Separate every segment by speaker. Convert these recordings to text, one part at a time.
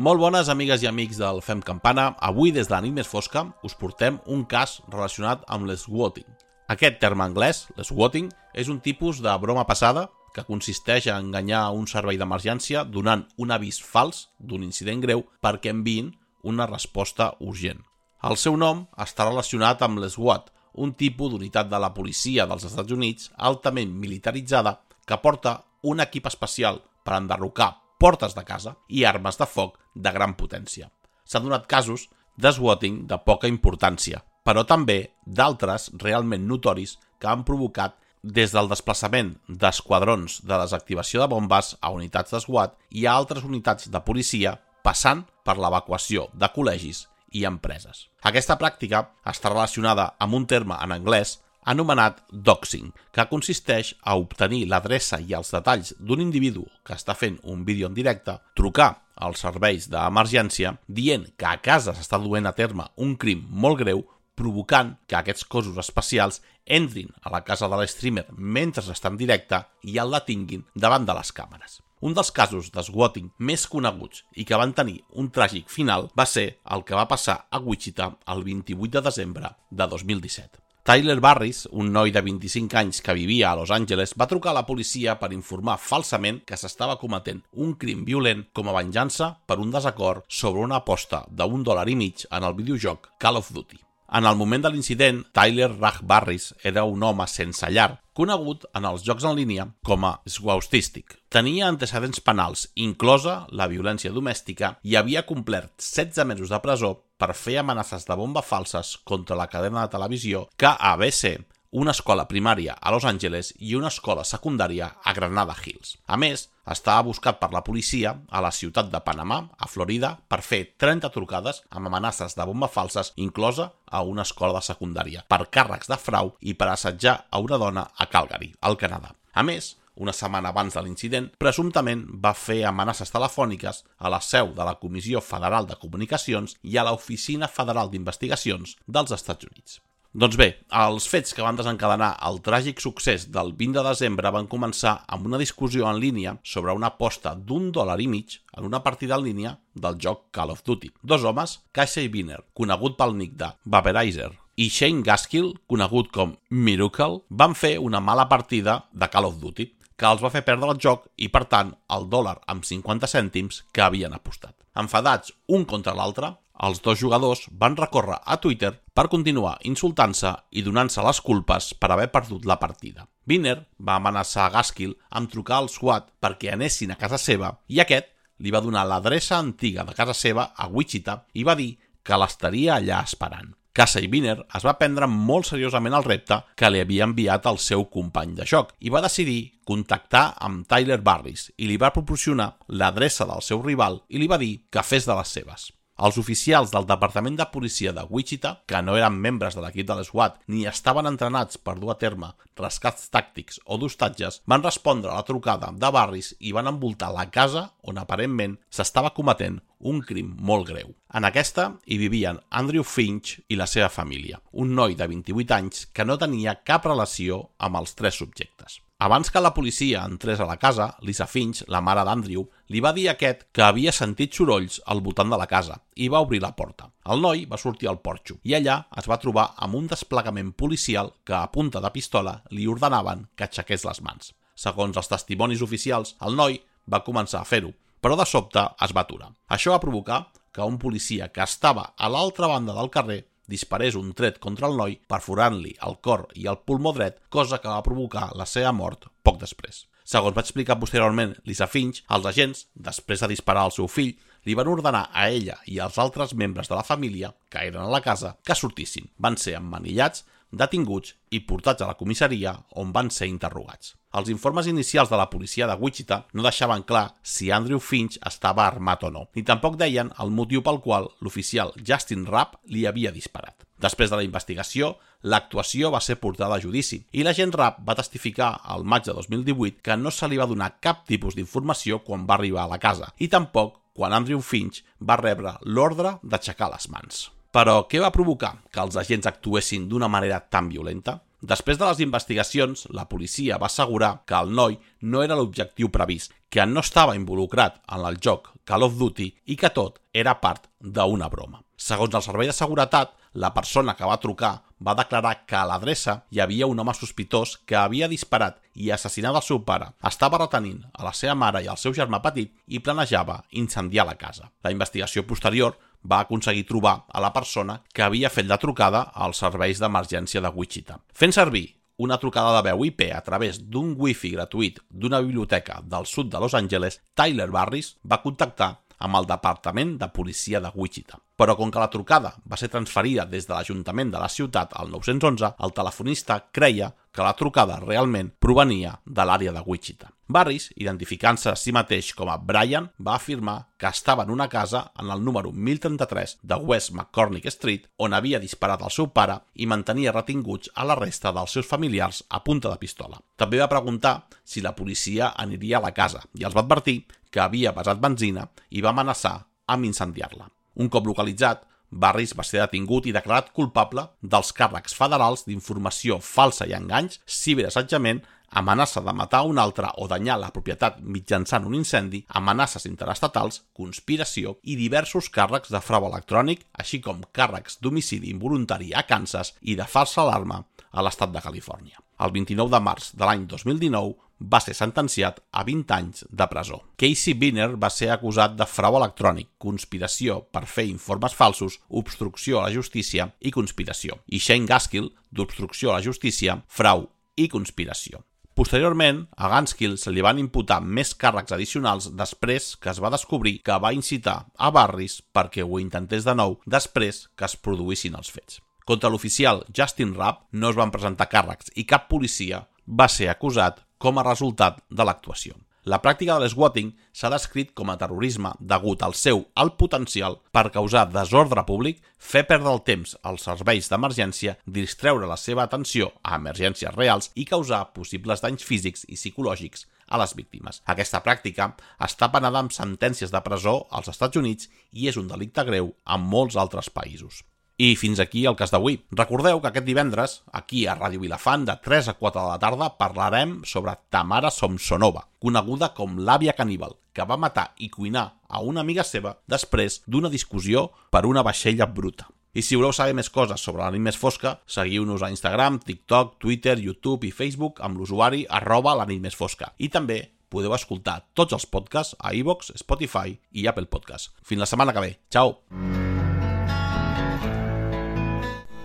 Speaker 1: Molt bones amigues i amics del Fem Campana. Avui, des de la nit més fosca, us portem un cas relacionat amb l'eswatting. Aquest terme anglès, l'eswatting, és un tipus de broma passada que consisteix a enganyar un servei d'emergència donant un avís fals d'un incident greu perquè enviïn una resposta urgent. El seu nom està relacionat amb l'SWAT, un tipus d'unitat de la policia dels Estats Units altament militaritzada que porta un equip especial per enderrocar portes de casa i armes de foc de gran potència. S'han donat casos d'eswatting de poca importància, però també d'altres realment notoris que han provocat des del desplaçament d'esquadrons de desactivació de bombes a unitats d'esguat i a altres unitats de policia, passant per l'evacuació de col·legis i empreses. Aquesta pràctica està relacionada amb un terme en anglès anomenat doxing, que consisteix a obtenir l'adreça i els detalls d'un individu que està fent un vídeo en directe, trucar als serveis d'emergència dient que a casa s'està duent a terme un crim molt greu, provocant que aquests cossos especials entrin a la casa de l'streamer mentre està en directe i el detinguin davant de les càmeres. Un dels casos d'eswatting més coneguts i que van tenir un tràgic final va ser el que va passar a Wichita el 28 de desembre de 2017. Tyler Barris, un noi de 25 anys que vivia a Los Angeles, va trucar a la policia per informar falsament que s'estava cometent un crim violent com a venjança per un desacord sobre una aposta d'un dòlar i mig en el videojoc Call of Duty. En el moment de l'incident, Tyler Rach Barris era un home sense llar, conegut en els jocs en línia com a swaustístic. Tenia antecedents penals, inclosa la violència domèstica, i havia complert 16 mesos de presó per fer amenaces de bomba falses contra la cadena de televisió KABC, una escola primària a Los Angeles i una escola secundària a Granada Hills. A més, estava buscat per la policia a la ciutat de Panamà, a Florida, per fer 30 trucades amb amenaces de bomba falses, inclosa a una escola de secundària, per càrrecs de frau i per assetjar a una dona a Calgary, al Canadà. A més, una setmana abans de l'incident, presumptament va fer amenaces telefòniques a la seu de la Comissió Federal de Comunicacions i a l'Oficina Federal d'Investigacions dels Estats Units. Doncs bé, els fets que van desencadenar el tràgic succés del 20 de desembre van començar amb una discussió en línia sobre una aposta d'un dòlar i mig en una partida en línia del joc Call of Duty. Dos homes, Casey Biner, conegut pel nick de Vaporizer, i Shane Gaskill, conegut com Miracle, van fer una mala partida de Call of Duty que els va fer perdre el joc i, per tant, el dòlar amb 50 cèntims que havien apostat. Enfadats un contra l'altre, els dos jugadors van recórrer a Twitter per continuar insultant-se i donant-se les culpes per haver perdut la partida. Wiener va amenaçar Gaskill amb trucar al SWAT perquè anessin a casa seva i aquest li va donar l'adreça antiga de casa seva a Wichita i va dir que l'estaria allà esperant. Casey Wiener es va prendre molt seriosament el repte que li havia enviat el seu company de joc i va decidir contactar amb Tyler Barris i li va proporcionar l'adreça del seu rival i li va dir que fes de les seves. Els oficials del Departament de Policia de Wichita, que no eren membres de l'equip de l'SWAT ni estaven entrenats per dur a terme rescats tàctics o d'hostatges, van respondre a la trucada de Barris i van envoltar la casa on aparentment s'estava cometent un crim molt greu. En aquesta hi vivien Andrew Finch i la seva família, un noi de 28 anys que no tenia cap relació amb els tres subjectes. Abans que la policia entrés a la casa, Lisa Finch, la mare d'Andrew, li va dir a aquest que havia sentit sorolls al voltant de la casa i va obrir la porta. El noi va sortir al porxo i allà es va trobar amb un desplegament policial que a punta de pistola li ordenaven que aixequés les mans. Segons els testimonis oficials, el noi va començar a fer-ho, però de sobte es va aturar. Això va provocar que un policia que estava a l'altra banda del carrer disparés un tret contra el noi perforant-li el cor i el pulmó dret, cosa que va provocar la seva mort poc després. Segons va explicar posteriorment Lisa Finch, els agents, després de disparar al seu fill, li van ordenar a ella i als altres membres de la família, que eren a la casa, que sortissin. Van ser emmanillats, detinguts i portats a la comissaria on van ser interrogats. Els informes inicials de la policia de Wichita no deixaven clar si Andrew Finch estava armat o no, ni tampoc deien el motiu pel qual l'oficial Justin Rapp li havia disparat. Després de la investigació, l'actuació va ser portada a judici i l'agent Rapp va testificar al maig de 2018 que no se li va donar cap tipus d'informació quan va arribar a la casa i tampoc quan Andrew Finch va rebre l'ordre d'aixecar les mans. Però què va provocar que els agents actuessin d'una manera tan violenta? Després de les investigacions, la policia va assegurar que el noi no era l'objectiu previst, que no estava involucrat en el joc Call of Duty i que tot era part d'una broma. Segons el Servei de Seguretat, la persona que va trucar va declarar que a l'adreça hi havia un home sospitós que havia disparat i assassinat el seu pare, estava retenint a la seva mare i al seu germà petit i planejava incendiar la casa. La investigació posterior va aconseguir trobar a la persona que havia fet la trucada als serveis d'emergència de Wichita. Fent servir una trucada de veu IP a través d'un wifi gratuït d'una biblioteca del sud de Los Angeles, Tyler Barris va contactar amb el Departament de Policia de Wichita. Però com que la trucada va ser transferida des de l'Ajuntament de la ciutat al 911, el telefonista creia que la trucada realment provenia de l'àrea de Wichita. Barris, identificant-se a si mateix com a Brian, va afirmar que estava en una casa en el número 1033 de West McCormick Street, on havia disparat al seu pare i mantenia retinguts a la resta dels seus familiars a punta de pistola. També va preguntar si la policia aniria a la casa i els va advertir que havia basat benzina i va amenaçar amb incendiar-la. Un cop localitzat, Barris va ser detingut i declarat culpable dels càrrecs federals d'informació falsa i enganys, ciberassetjament, amenaça de matar un altre o danyar la propietat mitjançant un incendi, amenaces interestatals, conspiració i diversos càrrecs de frau electrònic, així com càrrecs d'homicidi involuntari a Kansas i de falsa alarma a l'estat de Califòrnia. El 29 de març de l'any 2019 va ser sentenciat a 20 anys de presó. Casey Binner va ser acusat de frau electrònic, conspiració per fer informes falsos, obstrucció a la justícia i conspiració, i Shane Gaskill d'obstrucció a la justícia, frau i conspiració. Posteriorment, a Ganskill se li van imputar més càrrecs addicionals després que es va descobrir que va incitar a Barris perquè ho intentés de nou després que es produïssin els fets. Contra l'oficial Justin Rapp no es van presentar càrrecs i cap policia va ser acusat com a resultat de l'actuació. La pràctica de l'eswatting s'ha descrit com a terrorisme degut al seu alt potencial per causar desordre públic, fer perdre el temps als serveis d'emergència, distreure la seva atenció a emergències reals i causar possibles danys físics i psicològics a les víctimes. Aquesta pràctica està penada amb sentències de presó als Estats Units i és un delicte greu en molts altres països. I fins aquí el cas d'avui. Recordeu que aquest divendres, aquí a Ràdio Vilafant, de 3 a 4 de la tarda, parlarem sobre Tamara Somsonova, coneguda com l'àvia caníbal, que va matar i cuinar a una amiga seva després d'una discussió per una vaixella bruta. I si voleu saber més coses sobre la nit més fosca, seguiu-nos a Instagram, TikTok, Twitter, YouTube i Facebook amb l'usuari arroba la nit més fosca. I també podeu escoltar tots els podcasts a iVox, Spotify i Apple Podcasts. Fins la setmana que ve. Ciao!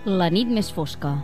Speaker 2: La nit més fosca